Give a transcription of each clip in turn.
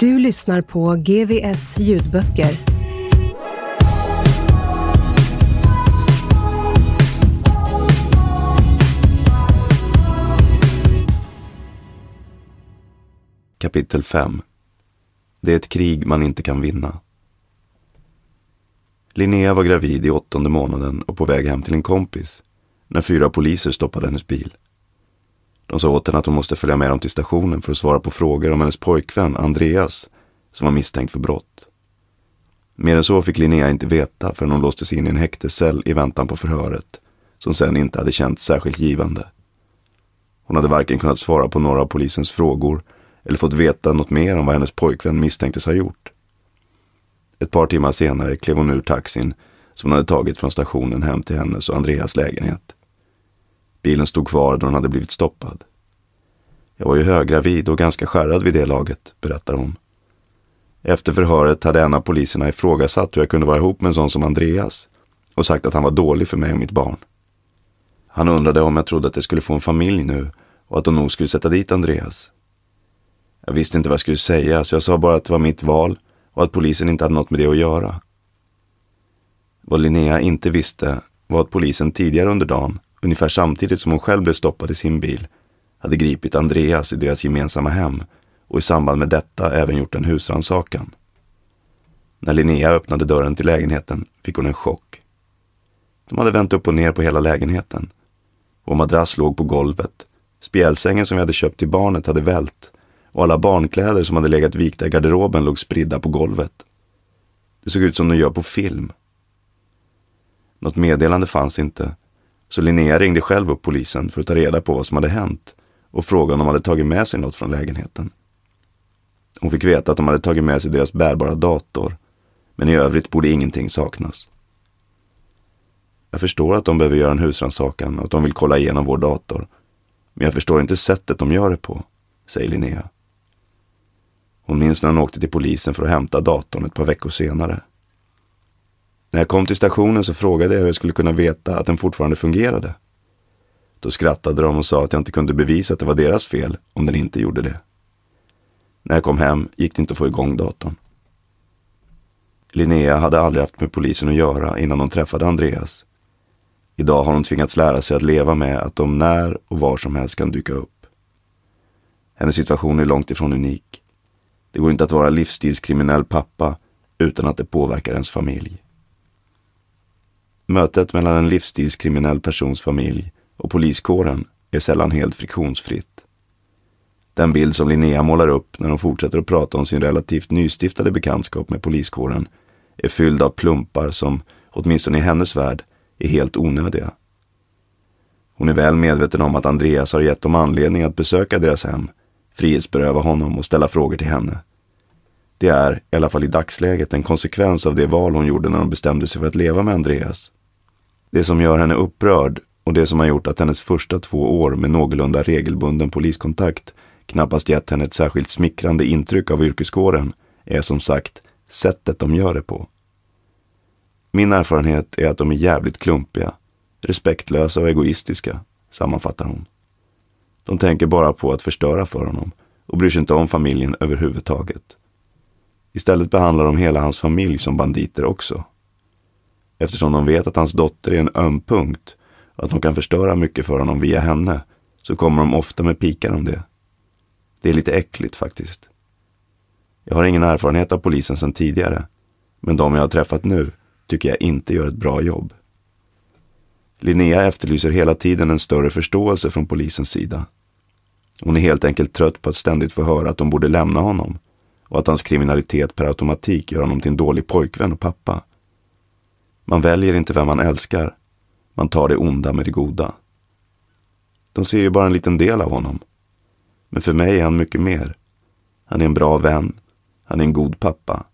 Du lyssnar på GVS ljudböcker. Kapitel 5 Det är ett krig man inte kan vinna. Linnea var gravid i åttonde månaden och på väg hem till en kompis när fyra poliser stoppade hennes bil. De sa åt henne att hon måste följa med dem till stationen för att svara på frågor om hennes pojkvän Andreas som var misstänkt för brott. Mer än så fick Linnea inte veta förrän hon låstes in i en häktescell i väntan på förhöret som sen inte hade känts särskilt givande. Hon hade varken kunnat svara på några av polisens frågor eller fått veta något mer om vad hennes pojkvän misstänktes ha gjort. Ett par timmar senare klev hon ur taxin som hon hade tagit från stationen hem till hennes och Andreas lägenhet. Bilen stod kvar då hon hade blivit stoppad. Jag var ju höggravid och ganska skärrad vid det laget, berättar hon. Efter förhöret hade en av poliserna ifrågasatt hur jag kunde vara ihop med en sån som Andreas och sagt att han var dålig för mig och mitt barn. Han undrade om jag trodde att jag skulle få en familj nu och att de nog skulle sätta dit Andreas. Jag visste inte vad jag skulle säga så jag sa bara att det var mitt val och att polisen inte hade något med det att göra. Vad Linnea inte visste var att polisen tidigare under dagen, ungefär samtidigt som hon själv blev stoppad i sin bil, hade gripit Andreas i deras gemensamma hem och i samband med detta även gjort en husrannsakan. När Linnea öppnade dörren till lägenheten fick hon en chock. De hade vänt upp och ner på hela lägenheten. Vår madrass låg på golvet. Spjälsängen som vi hade köpt till barnet hade vält och alla barnkläder som hade legat vikta i garderoben låg spridda på golvet. Det såg ut som de gör på film. Något meddelande fanns inte, så Linnea ringde själv upp polisen för att ta reda på vad som hade hänt och fråga om de hade tagit med sig något från lägenheten. Hon fick veta att de hade tagit med sig deras bärbara dator, men i övrigt borde ingenting saknas. Jag förstår att de behöver göra en husrannsakan och att de vill kolla igenom vår dator, men jag förstår inte sättet de gör det på, säger Linnea. Hon minns när hon åkte till polisen för att hämta datorn ett par veckor senare. När jag kom till stationen så frågade jag hur jag skulle kunna veta att den fortfarande fungerade. Då skrattade de och sa att jag inte kunde bevisa att det var deras fel om den inte gjorde det. När jag kom hem gick det inte att få igång datorn. Linnea hade aldrig haft med polisen att göra innan hon träffade Andreas. Idag har hon tvingats lära sig att leva med att de när och var som helst kan dyka upp. Hennes situation är långt ifrån unik. Det går inte att vara livsstilskriminell pappa utan att det påverkar ens familj. Mötet mellan en livsstilskriminell persons familj och poliskåren är sällan helt friktionsfritt. Den bild som Linnea målar upp när hon fortsätter att prata om sin relativt nystiftade bekantskap med poliskåren är fylld av plumpar som, åtminstone i hennes värld, är helt onödiga. Hon är väl medveten om att Andreas har gett dem anledning att besöka deras hem frihetsberöva honom och ställa frågor till henne. Det är, i alla fall i dagsläget, en konsekvens av det val hon gjorde när hon bestämde sig för att leva med Andreas. Det som gör henne upprörd och det som har gjort att hennes första två år med någorlunda regelbunden poliskontakt knappast gett henne ett särskilt smickrande intryck av yrkeskåren är som sagt sättet de gör det på. Min erfarenhet är att de är jävligt klumpiga, respektlösa och egoistiska, sammanfattar hon. De tänker bara på att förstöra för honom och bryr sig inte om familjen överhuvudtaget. Istället behandlar de hela hans familj som banditer också. Eftersom de vet att hans dotter är en öm punkt och att de kan förstöra mycket för honom via henne så kommer de ofta med pikar om det. Det är lite äckligt faktiskt. Jag har ingen erfarenhet av polisen sedan tidigare, men de jag har träffat nu tycker jag inte gör ett bra jobb. Linnea efterlyser hela tiden en större förståelse från polisens sida. Hon är helt enkelt trött på att ständigt få höra att de borde lämna honom och att hans kriminalitet per automatik gör honom till en dålig pojkvän och pappa. Man väljer inte vem man älskar. Man tar det onda med det goda. De ser ju bara en liten del av honom. Men för mig är han mycket mer. Han är en bra vän. Han är en god pappa.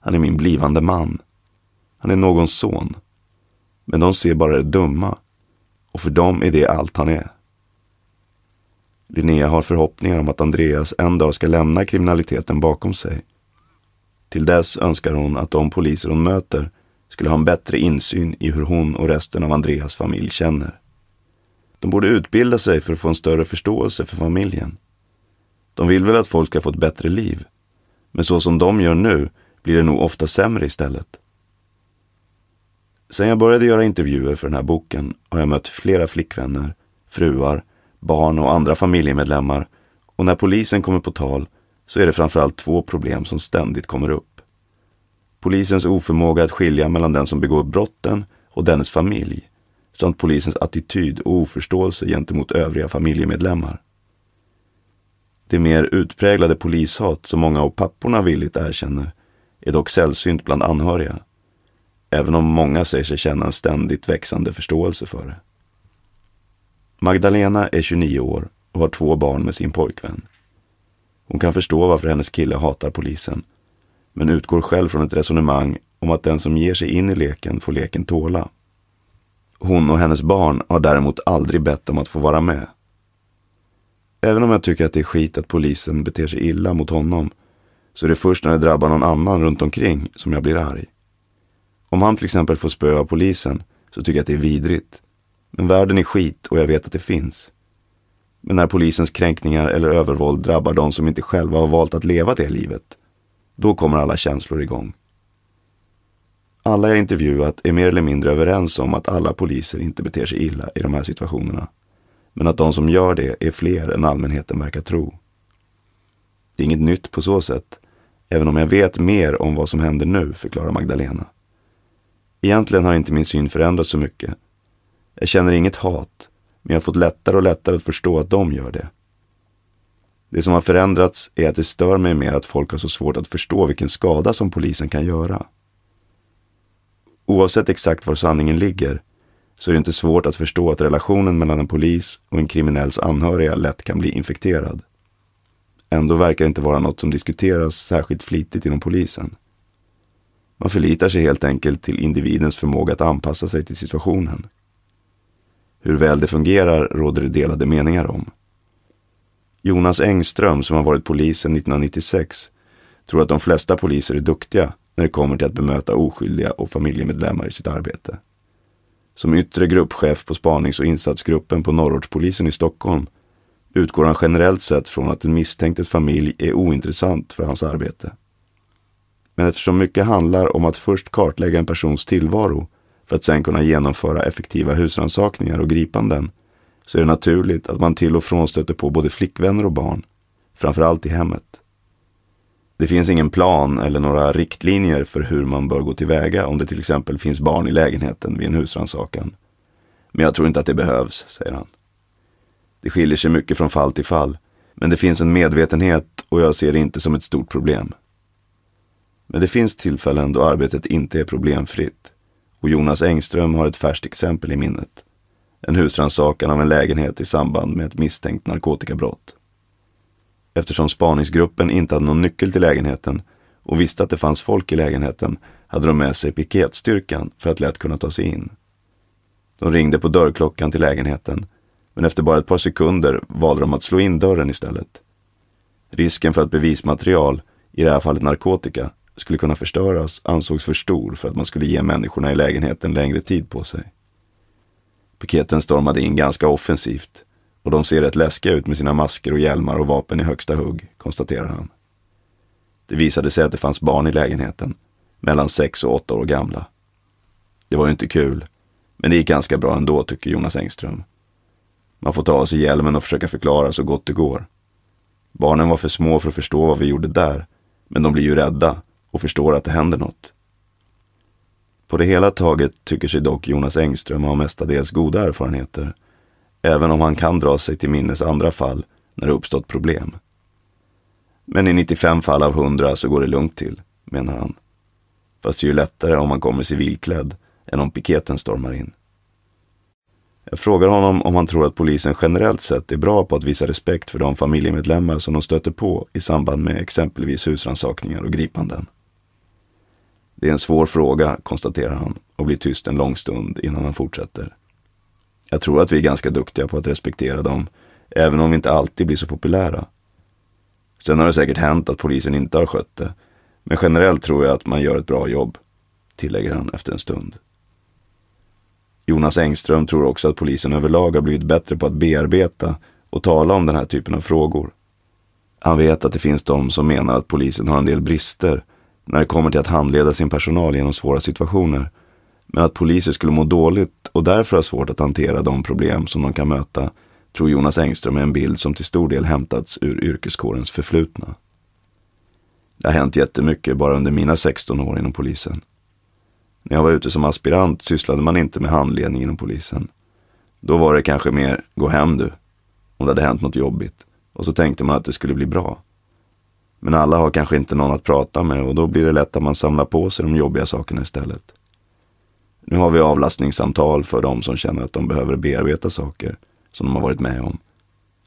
Han är min blivande man. Han är någons son. Men de ser bara det dumma. Och för dem är det allt han är. Linnea har förhoppningar om att Andreas en dag ska lämna kriminaliteten bakom sig. Till dess önskar hon att de poliser hon möter skulle ha en bättre insyn i hur hon och resten av Andreas familj känner. De borde utbilda sig för att få en större förståelse för familjen. De vill väl att folk ska få ett bättre liv. Men så som de gör nu blir det nog ofta sämre istället. Sen jag började göra intervjuer för den här boken har jag mött flera flickvänner, fruar, barn och andra familjemedlemmar och när polisen kommer på tal så är det framförallt två problem som ständigt kommer upp. Polisens oförmåga att skilja mellan den som begår brotten och dennes familj samt polisens attityd och oförståelse gentemot övriga familjemedlemmar. Det mer utpräglade polishat som många av papporna villigt erkänner är dock sällsynt bland anhöriga, även om många säger sig känna en ständigt växande förståelse för det. Magdalena är 29 år och har två barn med sin pojkvän. Hon kan förstå varför hennes kille hatar polisen, men utgår själv från ett resonemang om att den som ger sig in i leken får leken tåla. Hon och hennes barn har däremot aldrig bett om att få vara med. Även om jag tycker att det är skit att polisen beter sig illa mot honom, så är det först när det drabbar någon annan runt omkring som jag blir arg. Om han till exempel får spö av polisen så tycker jag att det är vidrigt. Men världen är skit och jag vet att det finns. Men när polisens kränkningar eller övervåld drabbar de som inte själva har valt att leva det livet, då kommer alla känslor igång. Alla jag intervjuat är mer eller mindre överens om att alla poliser inte beter sig illa i de här situationerna. Men att de som gör det är fler än allmänheten verkar tro. Det är inget nytt på så sätt, även om jag vet mer om vad som händer nu, förklarar Magdalena. Egentligen har inte min syn förändrats så mycket. Jag känner inget hat, men jag har fått lättare och lättare att förstå att de gör det. Det som har förändrats är att det stör mig mer att folk har så svårt att förstå vilken skada som polisen kan göra. Oavsett exakt var sanningen ligger så är det inte svårt att förstå att relationen mellan en polis och en kriminells anhöriga lätt kan bli infekterad. Ändå verkar det inte vara något som diskuteras särskilt flitigt inom polisen. Man förlitar sig helt enkelt till individens förmåga att anpassa sig till situationen. Hur väl det fungerar råder det delade meningar om. Jonas Engström, som har varit polis sedan 1996, tror att de flesta poliser är duktiga när det kommer till att bemöta oskyldiga och familjemedlemmar i sitt arbete. Som yttre gruppchef på spanings och insatsgruppen på Norrortspolisen i Stockholm utgår han generellt sett från att den misstänktes familj är ointressant för hans arbete. Men eftersom mycket handlar om att först kartlägga en persons tillvaro för att sedan kunna genomföra effektiva husrannsakningar och gripanden så är det naturligt att man till och från stöter på både flickvänner och barn, framförallt i hemmet. Det finns ingen plan eller några riktlinjer för hur man bör gå tillväga om det till exempel finns barn i lägenheten vid en husrannsakan. Men jag tror inte att det behövs, säger han. Det skiljer sig mycket från fall till fall, men det finns en medvetenhet och jag ser det inte som ett stort problem. Men det finns tillfällen då arbetet inte är problemfritt och Jonas Engström har ett färskt exempel i minnet. En husrannsakan av en lägenhet i samband med ett misstänkt narkotikabrott. Eftersom spaningsgruppen inte hade någon nyckel till lägenheten och visste att det fanns folk i lägenheten hade de med sig piketstyrkan för att lätt kunna ta sig in. De ringde på dörrklockan till lägenheten, men efter bara ett par sekunder valde de att slå in dörren istället. Risken för att bevismaterial, i det här fallet narkotika, skulle kunna förstöras ansågs för stor för att man skulle ge människorna i lägenheten längre tid på sig. Piketen stormade in ganska offensivt och de ser rätt läskiga ut med sina masker och hjälmar och vapen i högsta hugg, konstaterar han. Det visade sig att det fanns barn i lägenheten, mellan sex och åtta år gamla. Det var ju inte kul, men det gick ganska bra ändå, tycker Jonas Engström. Man får ta av sig hjälmen och försöka förklara så gott det går. Barnen var för små för att förstå vad vi gjorde där, men de blir ju rädda och förstår att det händer något. På det hela taget tycker sig dock Jonas Engström ha mestadels goda erfarenheter även om han kan dra sig till minnes andra fall när det uppstått problem. Men i 95 fall av 100 så går det lugnt till, menar han. Fast det är ju lättare om man kommer civilklädd än om piketen stormar in. Jag frågar honom om han tror att polisen generellt sett är bra på att visa respekt för de familjemedlemmar som de stöter på i samband med exempelvis husrannsakningar och gripanden. Det är en svår fråga, konstaterar han och blir tyst en lång stund innan han fortsätter. Jag tror att vi är ganska duktiga på att respektera dem, även om vi inte alltid blir så populära. Sen har det säkert hänt att polisen inte har skött det, men generellt tror jag att man gör ett bra jobb, tillägger han efter en stund. Jonas Engström tror också att polisen överlag har blivit bättre på att bearbeta och tala om den här typen av frågor. Han vet att det finns de som menar att polisen har en del brister när det kommer till att handleda sin personal genom svåra situationer. Men att poliser skulle må dåligt och därför ha svårt att hantera de problem som de kan möta tror Jonas Engström är en bild som till stor del hämtats ur yrkeskårens förflutna. Det har hänt jättemycket bara under mina 16 år inom polisen. När jag var ute som aspirant sysslade man inte med handledning inom polisen. Då var det kanske mer, gå hem du, om det hade hänt något jobbigt. Och så tänkte man att det skulle bli bra. Men alla har kanske inte någon att prata med och då blir det lätt att man samlar på sig de jobbiga sakerna istället. Nu har vi avlastningssamtal för de som känner att de behöver bearbeta saker som de har varit med om.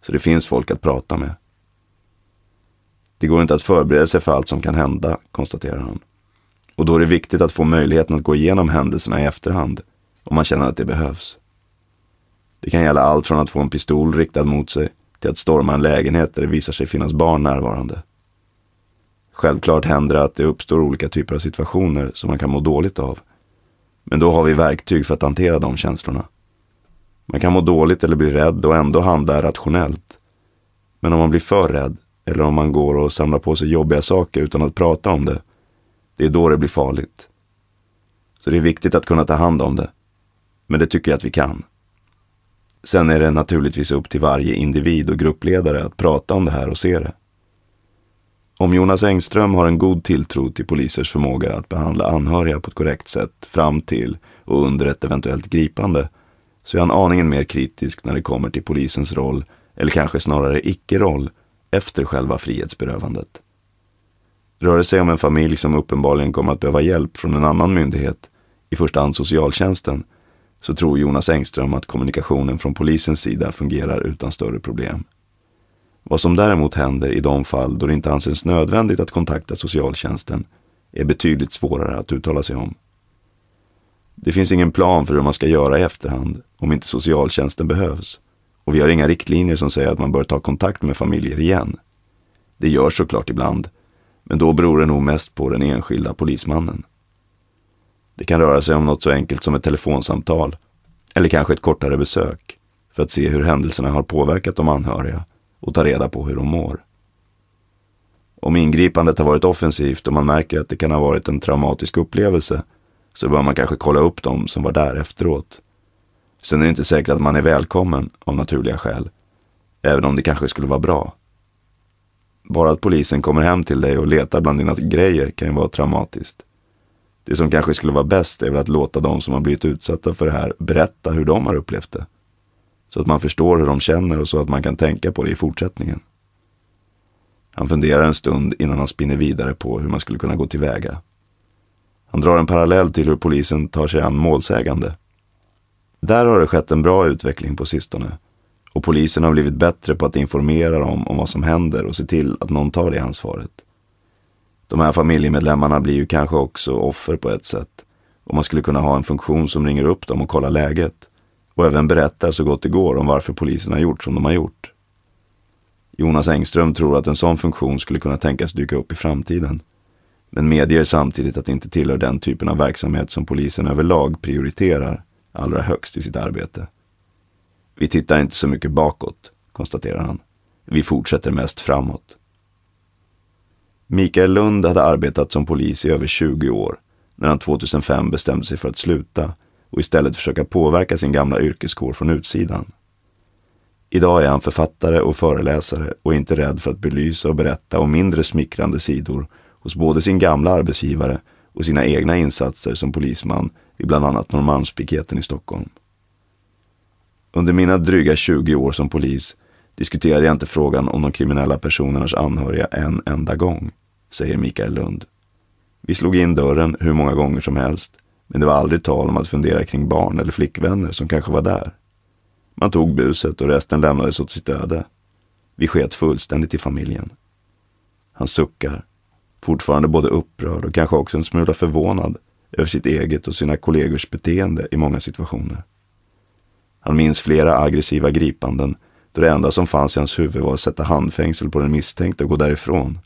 Så det finns folk att prata med. Det går inte att förbereda sig för allt som kan hända, konstaterar han. Och då är det viktigt att få möjligheten att gå igenom händelserna i efterhand, om man känner att det behövs. Det kan gälla allt från att få en pistol riktad mot sig till att storma en lägenhet där det visar sig finnas barn närvarande. Självklart händer det att det uppstår olika typer av situationer som man kan må dåligt av. Men då har vi verktyg för att hantera de känslorna. Man kan må dåligt eller bli rädd och ändå handla rationellt. Men om man blir för rädd eller om man går och samlar på sig jobbiga saker utan att prata om det, det är då det blir farligt. Så det är viktigt att kunna ta hand om det. Men det tycker jag att vi kan. Sen är det naturligtvis upp till varje individ och gruppledare att prata om det här och se det. Om Jonas Engström har en god tilltro till polisers förmåga att behandla anhöriga på ett korrekt sätt fram till och under ett eventuellt gripande så är han aningen mer kritisk när det kommer till polisens roll, eller kanske snarare icke-roll, efter själva frihetsberövandet. Rör det sig om en familj som uppenbarligen kommer att behöva hjälp från en annan myndighet, i första hand socialtjänsten, så tror Jonas Engström att kommunikationen från polisens sida fungerar utan större problem. Vad som däremot händer i de fall då det inte anses nödvändigt att kontakta socialtjänsten är betydligt svårare att uttala sig om. Det finns ingen plan för hur man ska göra i efterhand om inte socialtjänsten behövs och vi har inga riktlinjer som säger att man bör ta kontakt med familjer igen. Det görs såklart ibland, men då beror det nog mest på den enskilda polismannen. Det kan röra sig om något så enkelt som ett telefonsamtal eller kanske ett kortare besök för att se hur händelserna har påverkat de anhöriga och ta reda på hur de mår. Om ingripandet har varit offensivt och man märker att det kan ha varit en traumatisk upplevelse så bör man kanske kolla upp dem som var där efteråt. Sen är det inte säkert att man är välkommen av naturliga skäl, även om det kanske skulle vara bra. Bara att polisen kommer hem till dig och letar bland dina grejer kan ju vara traumatiskt. Det som kanske skulle vara bäst är väl att låta de som har blivit utsatta för det här berätta hur de har upplevt det. Så att man förstår hur de känner och så att man kan tänka på det i fortsättningen. Han funderar en stund innan han spinner vidare på hur man skulle kunna gå tillväga. Han drar en parallell till hur polisen tar sig an målsägande. Där har det skett en bra utveckling på sistone och polisen har blivit bättre på att informera dem om vad som händer och se till att någon tar det ansvaret. De här familjemedlemmarna blir ju kanske också offer på ett sätt och man skulle kunna ha en funktion som ringer upp dem och kollar läget och även berättar så gott det går om varför polisen har gjort som de har gjort. Jonas Engström tror att en sån funktion skulle kunna tänkas dyka upp i framtiden men medger samtidigt att det inte tillhör den typen av verksamhet som polisen överlag prioriterar allra högst i sitt arbete. Vi tittar inte så mycket bakåt, konstaterar han. Vi fortsätter mest framåt. Mikael Lund hade arbetat som polis i över 20 år när han 2005 bestämde sig för att sluta och istället försöka påverka sin gamla yrkeskår från utsidan. Idag är han författare och föreläsare och inte rädd för att belysa och berätta om mindre smickrande sidor hos både sin gamla arbetsgivare och sina egna insatser som polisman i bland annat Norrmalmspiketen i Stockholm. Under mina dryga 20 år som polis diskuterade jag inte frågan om de kriminella personernas anhöriga en enda gång, säger Mikael Lund. Vi slog in dörren hur många gånger som helst, men det var aldrig tal om att fundera kring barn eller flickvänner som kanske var där. Man tog buset och resten lämnades åt sitt öde. Vi sket fullständigt i familjen. Han suckar, fortfarande både upprörd och kanske också en smula förvånad över sitt eget och sina kollegors beteende i många situationer. Han minns flera aggressiva gripanden då det enda som fanns i hans huvud var att sätta handfängsel på den misstänkte och gå därifrån.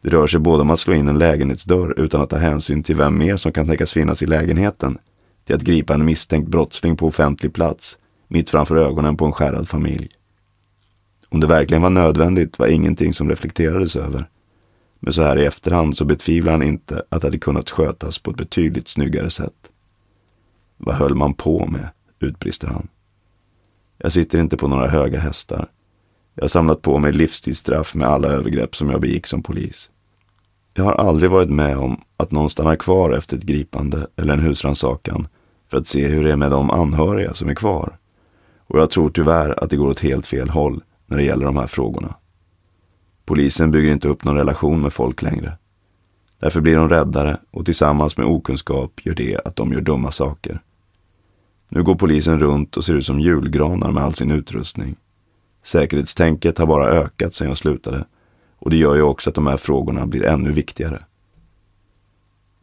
Det rör sig både om att slå in en lägenhetsdörr utan att ta hänsyn till vem mer som kan tänkas finnas i lägenheten, till att gripa en misstänkt brottsling på offentlig plats, mitt framför ögonen på en skärrad familj. Om det verkligen var nödvändigt var ingenting som reflekterades över. Men så här i efterhand så betvivlar han inte att det hade kunnat skötas på ett betydligt snyggare sätt. Vad höll man på med? utbrister han. Jag sitter inte på några höga hästar. Jag har samlat på mig livstidsstraff med alla övergrepp som jag begick som polis. Jag har aldrig varit med om att någon stannar kvar efter ett gripande eller en husrannsakan för att se hur det är med de anhöriga som är kvar. Och jag tror tyvärr att det går åt helt fel håll när det gäller de här frågorna. Polisen bygger inte upp någon relation med folk längre. Därför blir de räddare och tillsammans med okunskap gör det att de gör dumma saker. Nu går polisen runt och ser ut som julgranar med all sin utrustning. Säkerhetstänket har bara ökat sedan jag slutade och det gör ju också att de här frågorna blir ännu viktigare.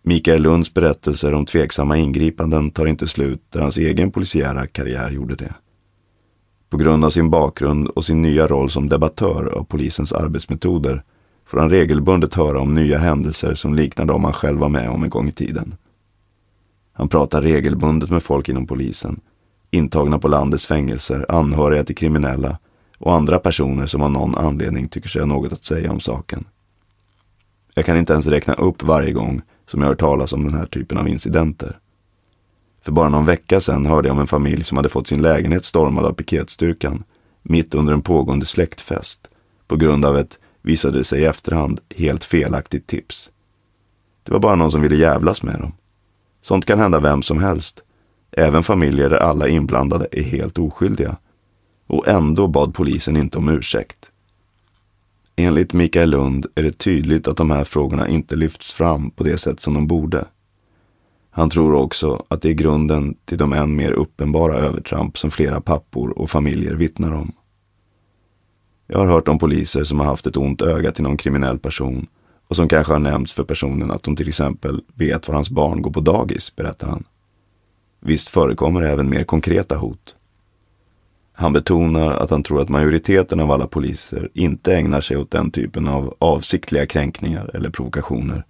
Mikael Lunds berättelser om tveksamma ingripanden tar inte slut där hans egen polisiära karriär gjorde det. På grund av sin bakgrund och sin nya roll som debattör av polisens arbetsmetoder får han regelbundet höra om nya händelser som liknar de han själv var med om en gång i tiden. Han pratar regelbundet med folk inom polisen, intagna på landets fängelser, anhöriga till kriminella och andra personer som av någon anledning tycker sig ha något att säga om saken. Jag kan inte ens räkna upp varje gång som jag hört talas om den här typen av incidenter. För bara någon vecka sedan hörde jag om en familj som hade fått sin lägenhet stormad av piketstyrkan mitt under en pågående släktfest på grund av ett, visade det sig i efterhand, helt felaktigt tips. Det var bara någon som ville jävlas med dem. Sånt kan hända vem som helst, även familjer där alla inblandade är helt oskyldiga. Och ändå bad polisen inte om ursäkt. Enligt Mikael Lund är det tydligt att de här frågorna inte lyfts fram på det sätt som de borde. Han tror också att det är grunden till de än mer uppenbara övertramp som flera pappor och familjer vittnar om. Jag har hört om poliser som har haft ett ont öga till någon kriminell person och som kanske har nämnts för personen att de till exempel vet var hans barn går på dagis, berättar han. Visst förekommer även mer konkreta hot. Han betonar att han tror att majoriteten av alla poliser inte ägnar sig åt den typen av avsiktliga kränkningar eller provokationer.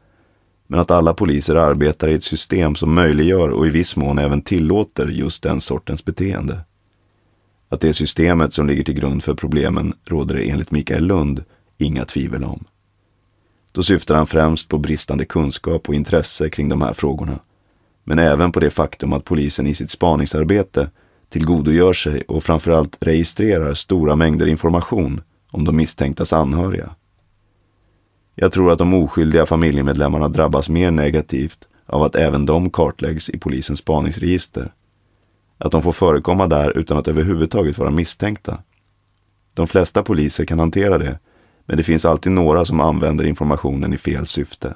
Men att alla poliser arbetar i ett system som möjliggör och i viss mån även tillåter just den sortens beteende. Att det är systemet som ligger till grund för problemen råder det enligt Mikael Lund inga tvivel om. Då syftar han främst på bristande kunskap och intresse kring de här frågorna. Men även på det faktum att polisen i sitt spaningsarbete tillgodogör sig och framförallt registrerar stora mängder information om de misstänktas anhöriga. Jag tror att de oskyldiga familjemedlemmarna drabbas mer negativt av att även de kartläggs i polisens spaningsregister. Att de får förekomma där utan att överhuvudtaget vara misstänkta. De flesta poliser kan hantera det men det finns alltid några som använder informationen i fel syfte.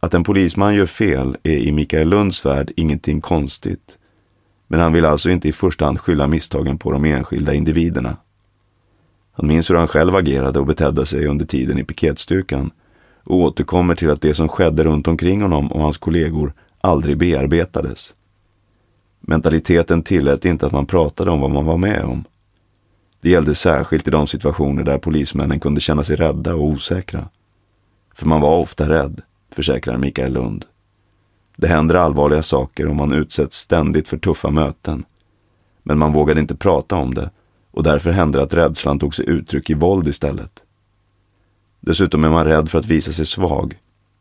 Att en polisman gör fel är i Mikael Lunds värld ingenting konstigt. Men han vill alltså inte i första hand skylla misstagen på de enskilda individerna. Han minns hur han själv agerade och betedde sig under tiden i piketstyrkan och återkommer till att det som skedde runt omkring honom och hans kollegor aldrig bearbetades. Mentaliteten tillät inte att man pratade om vad man var med om. Det gällde särskilt i de situationer där polismännen kunde känna sig rädda och osäkra. För man var ofta rädd, försäkrar Mikael Lund. Det händer allvarliga saker och man utsätts ständigt för tuffa möten. Men man vågade inte prata om det och därför hände det att rädslan tog sig uttryck i våld istället. Dessutom är man rädd för att visa sig svag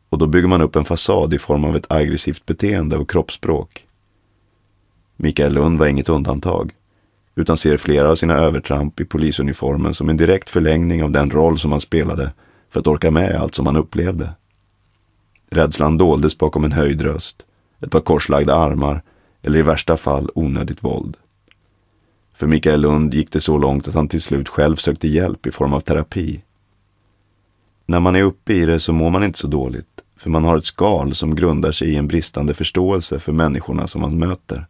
och då bygger man upp en fasad i form av ett aggressivt beteende och kroppsspråk. Mikael Lund var inget undantag, utan ser flera av sina övertramp i polisuniformen som en direkt förlängning av den roll som han spelade för att orka med allt som han upplevde. Rädslan doldes bakom en höjd röst, ett par korslagda armar eller i värsta fall onödigt våld. För Mikael Lund gick det så långt att han till slut själv sökte hjälp i form av terapi. När man är uppe i det så mår man inte så dåligt, för man har ett skal som grundar sig i en bristande förståelse för människorna som man möter.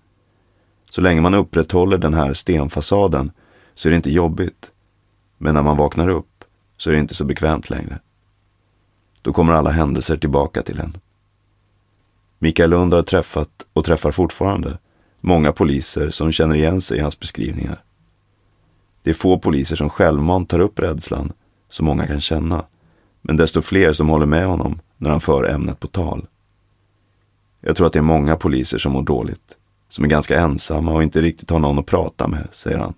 Så länge man upprätthåller den här stenfasaden så är det inte jobbigt. Men när man vaknar upp så är det inte så bekvämt längre. Då kommer alla händelser tillbaka till en. Mikael Lund har träffat, och träffar fortfarande, många poliser som känner igen sig i hans beskrivningar. Det är få poliser som självmant tar upp rädslan som många kan känna, men desto fler som håller med honom när han för ämnet på tal. Jag tror att det är många poliser som mår dåligt, som är ganska ensamma och inte riktigt har någon att prata med, säger han.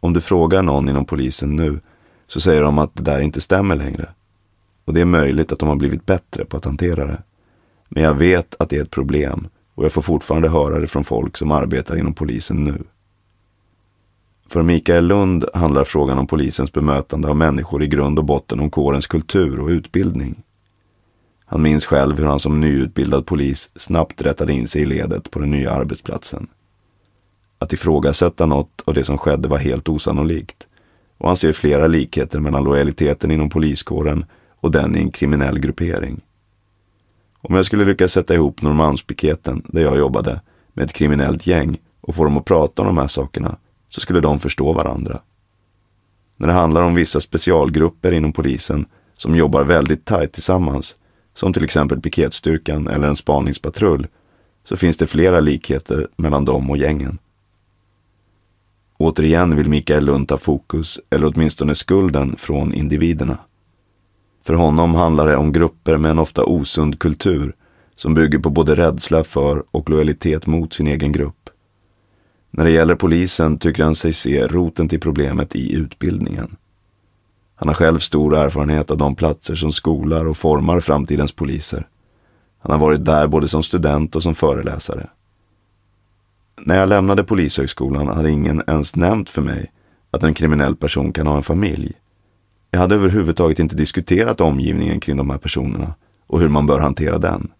Om du frågar någon inom polisen nu så säger de att det där inte stämmer längre. Och det är möjligt att de har blivit bättre på att hantera det. Men jag vet att det är ett problem och jag får fortfarande höra det från folk som arbetar inom polisen nu. För Mikael Lund handlar frågan om polisens bemötande av människor i grund och botten om kårens kultur och utbildning. Han minns själv hur han som nyutbildad polis snabbt rättade in sig i ledet på den nya arbetsplatsen. Att ifrågasätta något av det som skedde var helt osannolikt och han ser flera likheter mellan lojaliteten inom poliskåren och den i en kriminell gruppering. Om jag skulle lyckas sätta ihop Norrmalmspiketen, där jag jobbade, med ett kriminellt gäng och få dem att prata om de här sakerna, så skulle de förstå varandra. När det handlar om vissa specialgrupper inom polisen som jobbar väldigt tajt tillsammans, som till exempel piketstyrkan eller en spaningspatrull, så finns det flera likheter mellan dem och gängen. Återigen vill Mikael Lund ta fokus, eller åtminstone skulden, från individerna. För honom handlar det om grupper med en ofta osund kultur som bygger på både rädsla för och lojalitet mot sin egen grupp. När det gäller polisen tycker han sig se roten till problemet i utbildningen. Han har själv stor erfarenhet av de platser som skolar och formar framtidens poliser. Han har varit där både som student och som föreläsare. När jag lämnade polishögskolan hade ingen ens nämnt för mig att en kriminell person kan ha en familj. Jag hade överhuvudtaget inte diskuterat omgivningen kring de här personerna och hur man bör hantera den.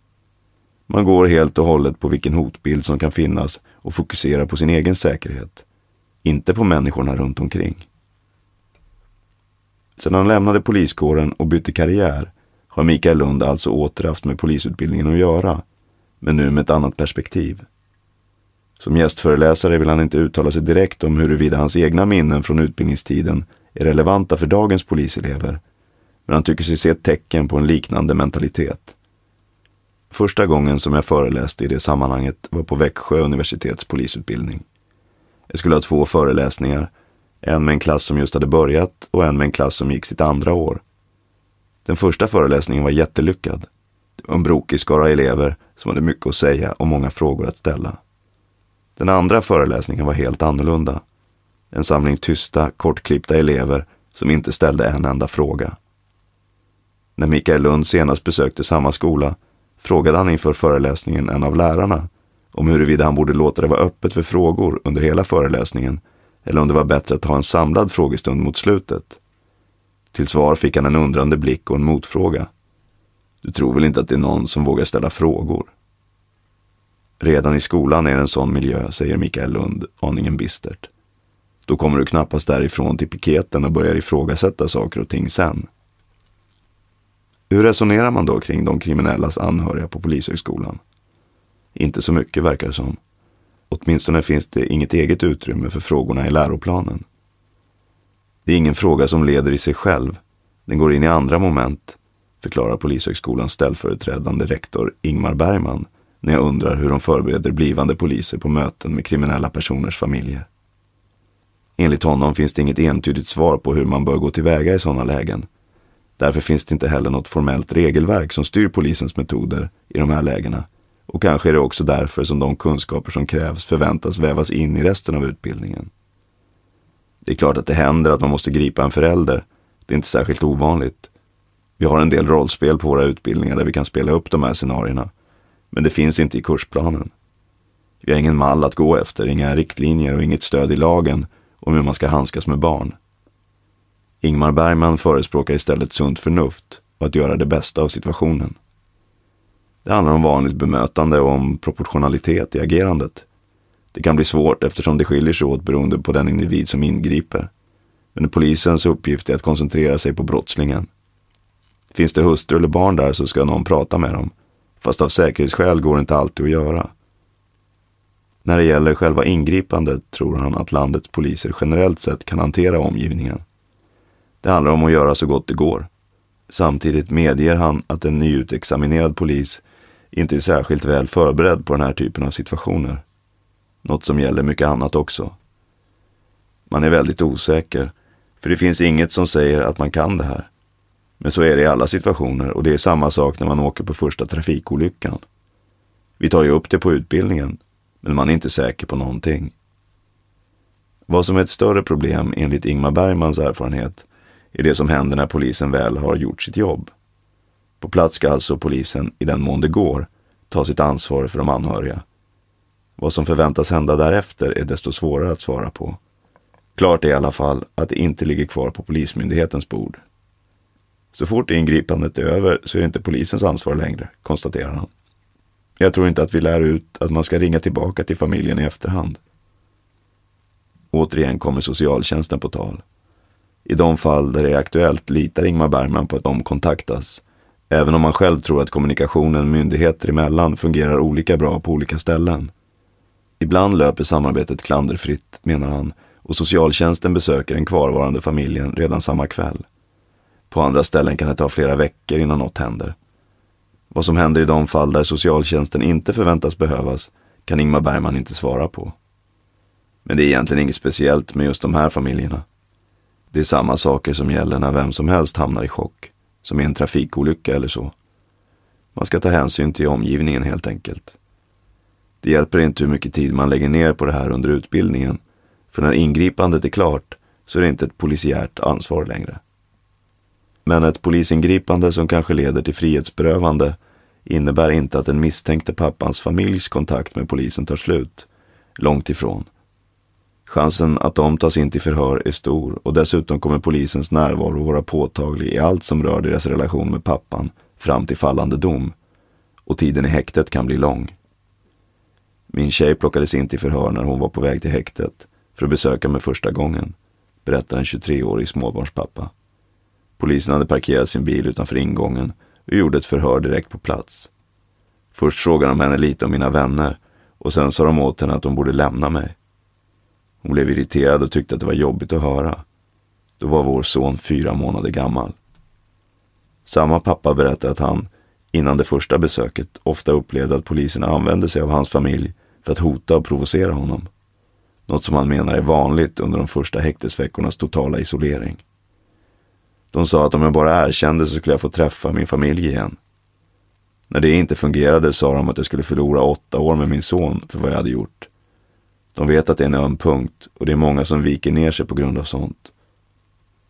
Man går helt och hållet på vilken hotbild som kan finnas och fokuserar på sin egen säkerhet. Inte på människorna runt omkring. Sedan han lämnade poliskåren och bytte karriär har Mikael Lund alltså åter haft med polisutbildningen att göra, men nu med ett annat perspektiv. Som gästföreläsare vill han inte uttala sig direkt om huruvida hans egna minnen från utbildningstiden är relevanta för dagens poliselever, men han tycker sig se tecken på en liknande mentalitet. Första gången som jag föreläste i det sammanhanget var på Växjö universitets polisutbildning. Jag skulle ha två föreläsningar, en med en klass som just hade börjat och en med en klass som gick sitt andra år. Den första föreläsningen var jättelyckad. Det var en brokig skara elever som hade mycket att säga och många frågor att ställa. Den andra föreläsningen var helt annorlunda. En samling tysta, kortklippta elever som inte ställde en enda fråga. När Mikael Lund senast besökte samma skola frågade han inför föreläsningen en av lärarna om huruvida han borde låta det vara öppet för frågor under hela föreläsningen eller om det var bättre att ha en samlad frågestund mot slutet. Till svar fick han en undrande blick och en motfråga. Du tror väl inte att det är någon som vågar ställa frågor? Redan i skolan är det en sån miljö, säger Mikael Lund aningen bistert. Då kommer du knappast därifrån till piketen och börjar ifrågasätta saker och ting sen. Hur resonerar man då kring de kriminellas anhöriga på Polishögskolan? Inte så mycket verkar det som. Åtminstone finns det inget eget utrymme för frågorna i läroplanen. Det är ingen fråga som leder i sig själv. Den går in i andra moment, förklarar Polishögskolans ställföreträdande rektor Ingmar Bergman när jag undrar hur de förbereder blivande poliser på möten med kriminella personers familjer. Enligt honom finns det inget entydigt svar på hur man bör gå tillväga i sådana lägen. Därför finns det inte heller något formellt regelverk som styr polisens metoder i de här lägena. Och kanske är det också därför som de kunskaper som krävs förväntas vävas in i resten av utbildningen. Det är klart att det händer att man måste gripa en förälder. Det är inte särskilt ovanligt. Vi har en del rollspel på våra utbildningar där vi kan spela upp de här scenarierna. Men det finns inte i kursplanen. Vi har ingen mall att gå efter, inga riktlinjer och inget stöd i lagen om hur man ska handskas med barn. Ingmar Bergman förespråkar istället sunt förnuft och att göra det bästa av situationen. Det handlar om vanligt bemötande och om proportionalitet i agerandet. Det kan bli svårt eftersom det skiljer sig åt beroende på den individ som ingriper. Men polisens uppgift är att koncentrera sig på brottslingen. Finns det hustru eller barn där så ska någon prata med dem. Fast av säkerhetsskäl går det inte alltid att göra. När det gäller själva ingripandet tror han att landets poliser generellt sett kan hantera omgivningen. Det handlar om att göra så gott det går. Samtidigt medger han att en nyutexaminerad polis inte är särskilt väl förberedd på den här typen av situationer. Något som gäller mycket annat också. Man är väldigt osäker, för det finns inget som säger att man kan det här. Men så är det i alla situationer och det är samma sak när man åker på första trafikolyckan. Vi tar ju upp det på utbildningen, men man är inte säker på någonting. Vad som är ett större problem enligt Ingmar Bergmans erfarenhet är det som händer när polisen väl har gjort sitt jobb. På plats ska alltså polisen, i den mån det går, ta sitt ansvar för de anhöriga. Vad som förväntas hända därefter är desto svårare att svara på. Klart är i alla fall att det inte ligger kvar på Polismyndighetens bord. Så fort ingripandet är över så är det inte polisens ansvar längre, konstaterar han. Jag tror inte att vi lär ut att man ska ringa tillbaka till familjen i efterhand. Återigen kommer socialtjänsten på tal. I de fall där det är aktuellt litar Ingmar Bergman på att de kontaktas. Även om man själv tror att kommunikationen myndigheter emellan fungerar olika bra på olika ställen. Ibland löper samarbetet klanderfritt, menar han, och socialtjänsten besöker den kvarvarande familjen redan samma kväll. På andra ställen kan det ta flera veckor innan något händer. Vad som händer i de fall där socialtjänsten inte förväntas behövas kan Ingmar Bergman inte svara på. Men det är egentligen inget speciellt med just de här familjerna. Det är samma saker som gäller när vem som helst hamnar i chock, som i en trafikolycka eller så. Man ska ta hänsyn till omgivningen helt enkelt. Det hjälper inte hur mycket tid man lägger ner på det här under utbildningen, för när ingripandet är klart så är det inte ett polisiärt ansvar längre. Men ett polisingripande som kanske leder till frihetsberövande innebär inte att den misstänkte pappans familjs kontakt med polisen tar slut. Långt ifrån. Chansen att de tas in till förhör är stor och dessutom kommer polisens närvaro vara påtaglig i allt som rör deras relation med pappan fram till fallande dom. Och tiden i häktet kan bli lång. Min tjej plockades in till förhör när hon var på väg till häktet för att besöka mig första gången, berättar en 23-årig småbarnspappa. Polisen hade parkerat sin bil utanför ingången och gjorde ett förhör direkt på plats. Först frågade de henne lite om mina vänner och sen sa de åt henne att hon borde lämna mig. Hon blev irriterad och tyckte att det var jobbigt att höra. Då var vår son fyra månader gammal. Samma pappa berättar att han, innan det första besöket, ofta upplevde att polisen använde sig av hans familj för att hota och provocera honom. Något som han menar är vanligt under de första häktesveckornas totala isolering. De sa att om jag bara erkände så skulle jag få träffa min familj igen. När det inte fungerade sa de att jag skulle förlora åtta år med min son för vad jag hade gjort. De vet att det är en öm punkt och det är många som viker ner sig på grund av sånt.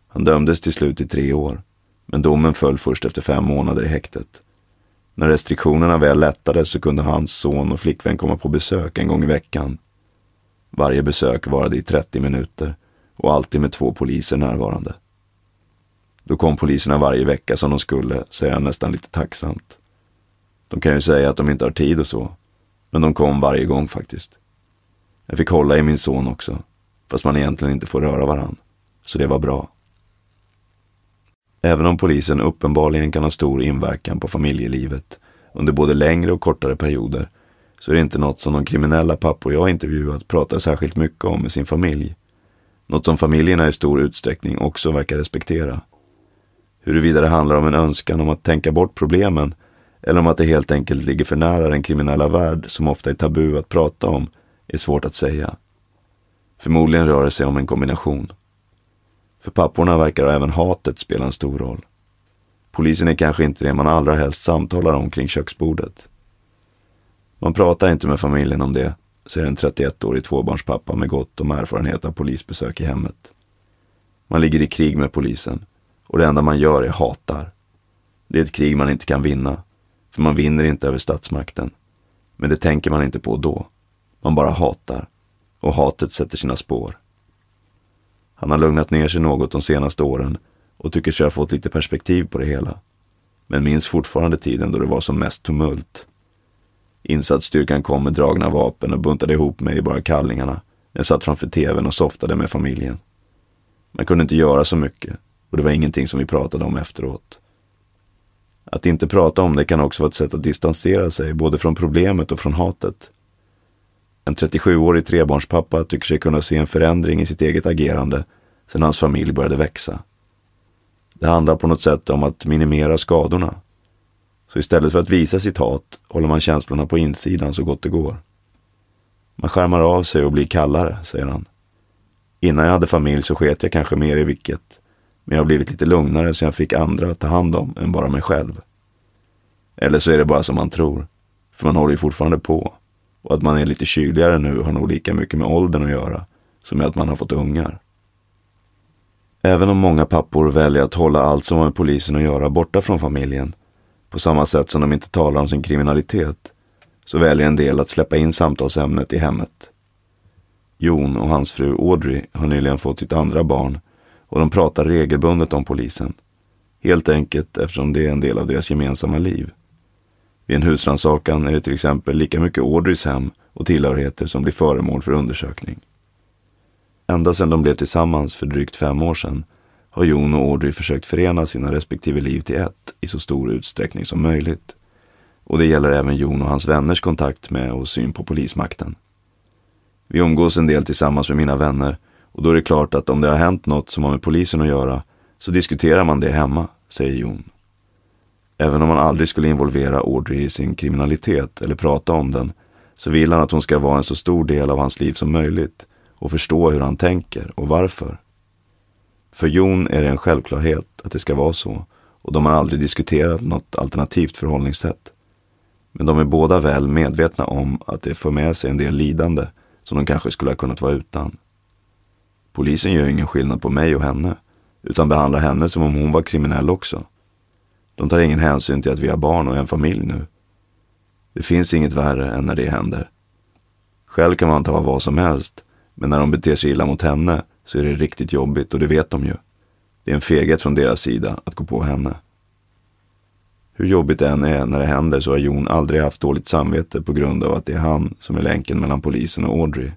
Han dömdes till slut i tre år, men domen föll först efter fem månader i häktet. När restriktionerna väl lättade så kunde hans son och flickvän komma på besök en gång i veckan. Varje besök varade i 30 minuter och alltid med två poliser närvarande. Då kom poliserna varje vecka som de skulle, säger han nästan lite tacksamt. De kan ju säga att de inte har tid och så, men de kom varje gång faktiskt. Jag fick hålla i min son också, fast man egentligen inte får röra varann. Så det var bra. Även om polisen uppenbarligen kan ha stor inverkan på familjelivet under både längre och kortare perioder så är det inte något som de kriminella pappor jag intervjuat pratar särskilt mycket om med sin familj. Något som familjerna i stor utsträckning också verkar respektera. Huruvida det handlar om en önskan om att tänka bort problemen eller om att det helt enkelt ligger för nära den kriminella värld som ofta är tabu att prata om är svårt att säga. Förmodligen rör det sig om en kombination. För papporna verkar även hatet spela en stor roll. Polisen är kanske inte det man allra helst samtalar om kring köksbordet. Man pratar inte med familjen om det, säger en 31-årig tvåbarnspappa med gott om erfarenhet av polisbesök i hemmet. Man ligger i krig med polisen och det enda man gör är hatar. Det är ett krig man inte kan vinna, för man vinner inte över statsmakten. Men det tänker man inte på då. Man bara hatar. Och hatet sätter sina spår. Han har lugnat ner sig något de senaste åren och tycker sig ha fått lite perspektiv på det hela. Men minns fortfarande tiden då det var som mest tumult. Insatsstyrkan kom med dragna vapen och buntade ihop mig i bara kallingarna. Jag satt framför tvn och softade med familjen. Man kunde inte göra så mycket och det var ingenting som vi pratade om efteråt. Att inte prata om det kan också vara ett sätt att distansera sig både från problemet och från hatet. En 37-årig trebarnspappa tycker sig kunna se en förändring i sitt eget agerande sedan hans familj började växa. Det handlar på något sätt om att minimera skadorna. Så istället för att visa sitt hat håller man känslorna på insidan så gott det går. Man skärmar av sig och blir kallare, säger han. Innan jag hade familj så sket jag kanske mer i vilket. Men jag har blivit lite lugnare så jag fick andra att ta hand om än bara mig själv. Eller så är det bara som man tror. För man håller ju fortfarande på. Och att man är lite kyligare nu har nog lika mycket med åldern att göra som med att man har fått ungar. Även om många pappor väljer att hålla allt som har med polisen att göra borta från familjen, på samma sätt som de inte talar om sin kriminalitet, så väljer en del att släppa in samtalsämnet i hemmet. Jon och hans fru Audrey har nyligen fått sitt andra barn och de pratar regelbundet om polisen. Helt enkelt eftersom det är en del av deras gemensamma liv. Vid en husrannsakan är det till exempel lika mycket Audreys hem och tillhörigheter som blir föremål för undersökning. Ända sedan de blev tillsammans för drygt fem år sedan har Jon och Audrey försökt förena sina respektive liv till ett i så stor utsträckning som möjligt. Och det gäller även Jon och hans vänners kontakt med och syn på polismakten. Vi umgås en del tillsammans med mina vänner och då är det klart att om det har hänt något som har med polisen att göra så diskuterar man det hemma, säger Jon. Även om man aldrig skulle involvera Audrey i sin kriminalitet eller prata om den så vill han att hon ska vara en så stor del av hans liv som möjligt och förstå hur han tänker och varför. För Jon är det en självklarhet att det ska vara så och de har aldrig diskuterat något alternativt förhållningssätt. Men de är båda väl medvetna om att det för med sig en del lidande som de kanske skulle ha kunnat vara utan. Polisen gör ingen skillnad på mig och henne, utan behandlar henne som om hon var kriminell också. De tar ingen hänsyn till att vi har barn och en familj nu. Det finns inget värre än när det händer. Själv kan man ta vad som helst, men när de beter sig illa mot henne så är det riktigt jobbigt och det vet de ju. Det är en feghet från deras sida att gå på henne. Hur jobbigt det än är när det händer så har Jon aldrig haft dåligt samvete på grund av att det är han som är länken mellan polisen och Audrey.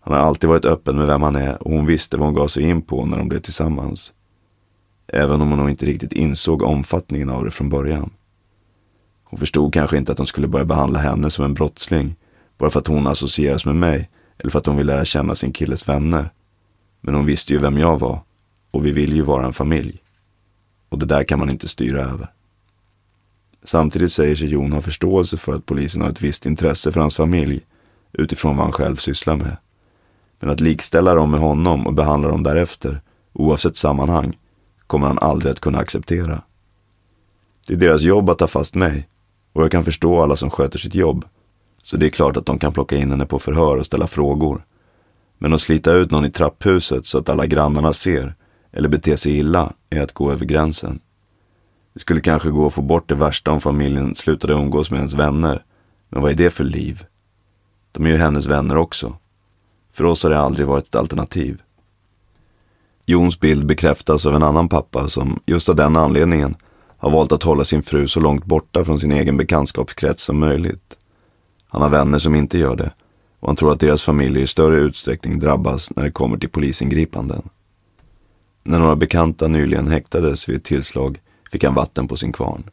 Han har alltid varit öppen med vem han är och hon visste vad hon gav sig in på när de blev tillsammans. Även om hon nog inte riktigt insåg omfattningen av det från början. Hon förstod kanske inte att de skulle börja behandla henne som en brottsling bara för att hon associeras med mig eller för att hon vill lära känna sin killes vänner. Men hon visste ju vem jag var och vi vill ju vara en familj. Och det där kan man inte styra över. Samtidigt säger sig Jon ha förståelse för att polisen har ett visst intresse för hans familj utifrån vad han själv sysslar med. Men att likställa dem med honom och behandla dem därefter, oavsett sammanhang, kommer han aldrig att kunna acceptera. Det är deras jobb att ta fast mig och jag kan förstå alla som sköter sitt jobb. Så det är klart att de kan plocka in henne på förhör och ställa frågor. Men att slita ut någon i trapphuset så att alla grannarna ser eller bete sig illa är att gå över gränsen. Det skulle kanske gå att få bort det värsta om familjen slutade umgås med ens vänner. Men vad är det för liv? De är ju hennes vänner också. För oss har det aldrig varit ett alternativ. Jons bild bekräftas av en annan pappa som just av den anledningen har valt att hålla sin fru så långt borta från sin egen bekantskapskrets som möjligt. Han har vänner som inte gör det och han tror att deras familjer i större utsträckning drabbas när det kommer till polisingripanden. När några bekanta nyligen häktades vid ett tillslag fick han vatten på sin kvarn.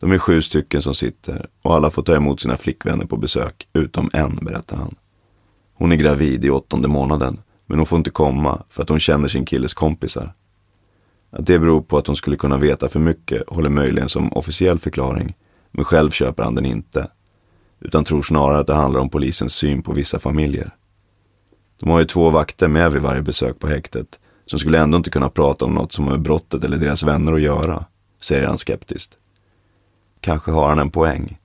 De är sju stycken som sitter och alla får ta emot sina flickvänner på besök, utom en, berättar han. Hon är gravid i åttonde månaden, men hon får inte komma för att hon känner sin killes kompisar. Att det beror på att hon skulle kunna veta för mycket håller möjligen som officiell förklaring, men själv köper han den inte. Utan tror snarare att det handlar om polisens syn på vissa familjer. De har ju två vakter med vid varje besök på häktet, som skulle ändå inte kunna prata om något som har med brottet eller deras vänner att göra, säger han skeptiskt. Kanske har han en poäng.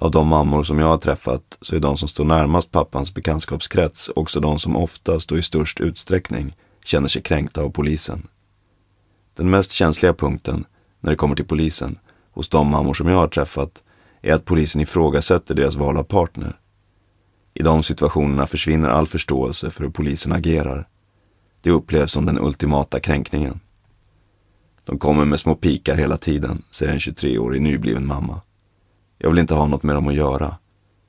Av de mammor som jag har träffat så är de som står närmast pappans bekantskapskrets också de som oftast och i störst utsträckning känner sig kränkta av polisen. Den mest känsliga punkten när det kommer till polisen hos de mammor som jag har träffat är att polisen ifrågasätter deras val av partner. I de situationerna försvinner all förståelse för hur polisen agerar. Det upplevs som den ultimata kränkningen. De kommer med små pikar hela tiden, säger en 23-årig nybliven mamma. Jag vill inte ha något med dem att göra.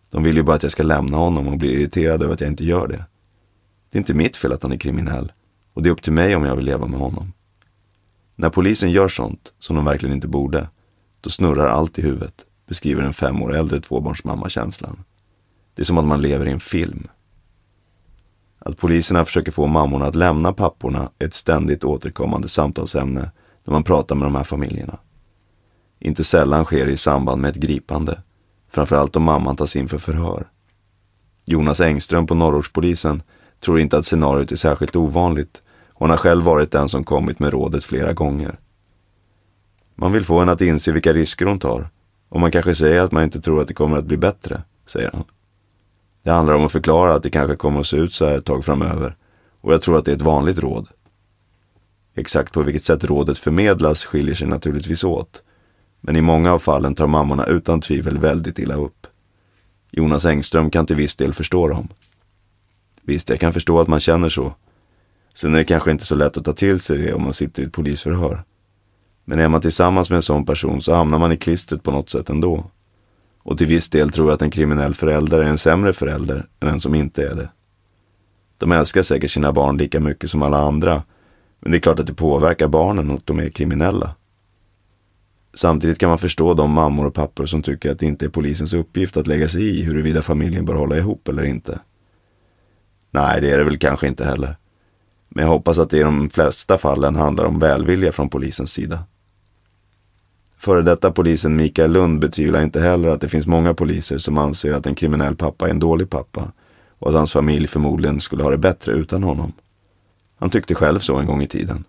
De vill ju bara att jag ska lämna honom och blir irriterade över att jag inte gör det. Det är inte mitt fel att han är kriminell och det är upp till mig om jag vill leva med honom. När polisen gör sånt, som de verkligen inte borde, då snurrar allt i huvudet, beskriver en fem år äldre tvåbarnsmamma känslan. Det är som att man lever i en film. Att poliserna försöker få mammorna att lämna papporna är ett ständigt återkommande samtalsämne när man pratar med de här familjerna. Inte sällan sker det i samband med ett gripande, framförallt om mamman tas in för förhör. Jonas Engström på Norrortspolisen tror inte att scenariot är särskilt ovanligt och han har själv varit den som kommit med rådet flera gånger. Man vill få henne att inse vilka risker hon tar och man kanske säger att man inte tror att det kommer att bli bättre, säger han. Det handlar om att förklara att det kanske kommer att se ut så här ett tag framöver och jag tror att det är ett vanligt råd. Exakt på vilket sätt rådet förmedlas skiljer sig naturligtvis åt. Men i många av fallen tar mammorna utan tvivel väldigt illa upp. Jonas Engström kan till viss del förstå dem. Visst, jag kan förstå att man känner så. Sen är det kanske inte så lätt att ta till sig det om man sitter i ett polisförhör. Men är man tillsammans med en sån person så hamnar man i klistret på något sätt ändå. Och till viss del tror jag att en kriminell förälder är en sämre förälder än en som inte är det. De älskar säkert sina barn lika mycket som alla andra men det är klart att det påverkar barnen att de är kriminella. Samtidigt kan man förstå de mammor och pappor som tycker att det inte är polisens uppgift att lägga sig i huruvida familjen bör hålla ihop eller inte. Nej, det är det väl kanske inte heller. Men jag hoppas att det i de flesta fallen handlar om välvilja från polisens sida. Före detta polisen Mikael Lund betvivlar inte heller att det finns många poliser som anser att en kriminell pappa är en dålig pappa och att hans familj förmodligen skulle ha det bättre utan honom. Han tyckte själv så en gång i tiden.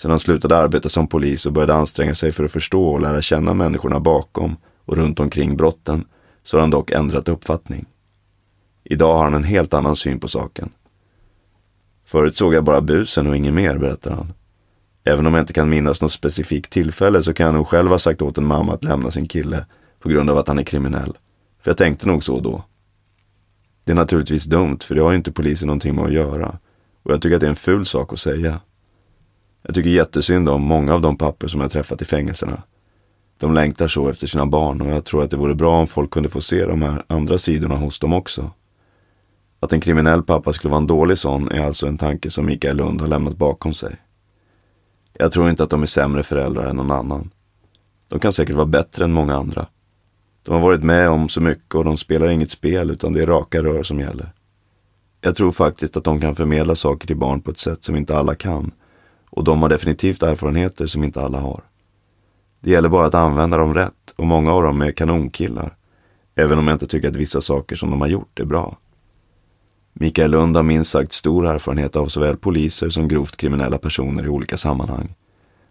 Sedan han slutade arbeta som polis och började anstränga sig för att förstå och lära känna människorna bakom och runt omkring brotten så har han dock ändrat uppfattning. Idag har han en helt annan syn på saken. Förut såg jag bara busen och inget mer, berättar han. Även om jag inte kan minnas något specifikt tillfälle så kan jag nog själv ha sagt åt en mamma att lämna sin kille på grund av att han är kriminell. För jag tänkte nog så då. Det är naturligtvis dumt, för det har ju inte polisen någonting med att göra. Och jag tycker att det är en ful sak att säga. Jag tycker jättesynd om många av de pappor som jag träffat i fängelserna. De längtar så efter sina barn och jag tror att det vore bra om folk kunde få se de här andra sidorna hos dem också. Att en kriminell pappa skulle vara en dålig sån är alltså en tanke som Mikael Lund har lämnat bakom sig. Jag tror inte att de är sämre föräldrar än någon annan. De kan säkert vara bättre än många andra. De har varit med om så mycket och de spelar inget spel utan det är raka rör som gäller. Jag tror faktiskt att de kan förmedla saker till barn på ett sätt som inte alla kan. Och de har definitivt erfarenheter som inte alla har. Det gäller bara att använda dem rätt och många av dem är kanonkillar. Även om jag inte tycker att vissa saker som de har gjort är bra. Mikael Lund har minst sagt stor erfarenhet av såväl poliser som grovt kriminella personer i olika sammanhang.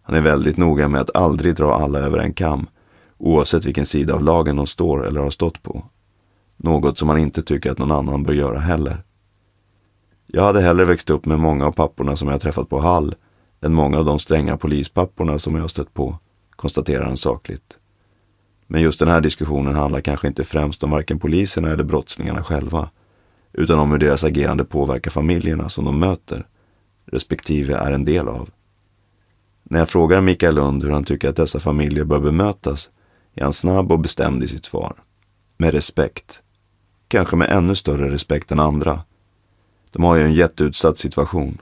Han är väldigt noga med att aldrig dra alla över en kam, oavsett vilken sida av lagen de står eller har stått på. Något som han inte tycker att någon annan bör göra heller. Jag hade hellre växt upp med många av papporna som jag träffat på Hall än många av de stränga polispapporna som jag har stött på, konstaterar han sakligt. Men just den här diskussionen handlar kanske inte främst om varken poliserna eller brottslingarna själva, utan om hur deras agerande påverkar familjerna som de möter, respektive är en del av. När jag frågar Mikael Lund hur han tycker att dessa familjer bör bemötas är han snabb och bestämd i sitt svar. Med respekt. Kanske med ännu större respekt än andra. De har ju en jätteutsatt situation.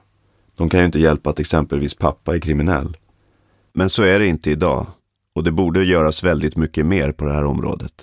De kan ju inte hjälpa att exempelvis pappa är kriminell. Men så är det inte idag och det borde göras väldigt mycket mer på det här området.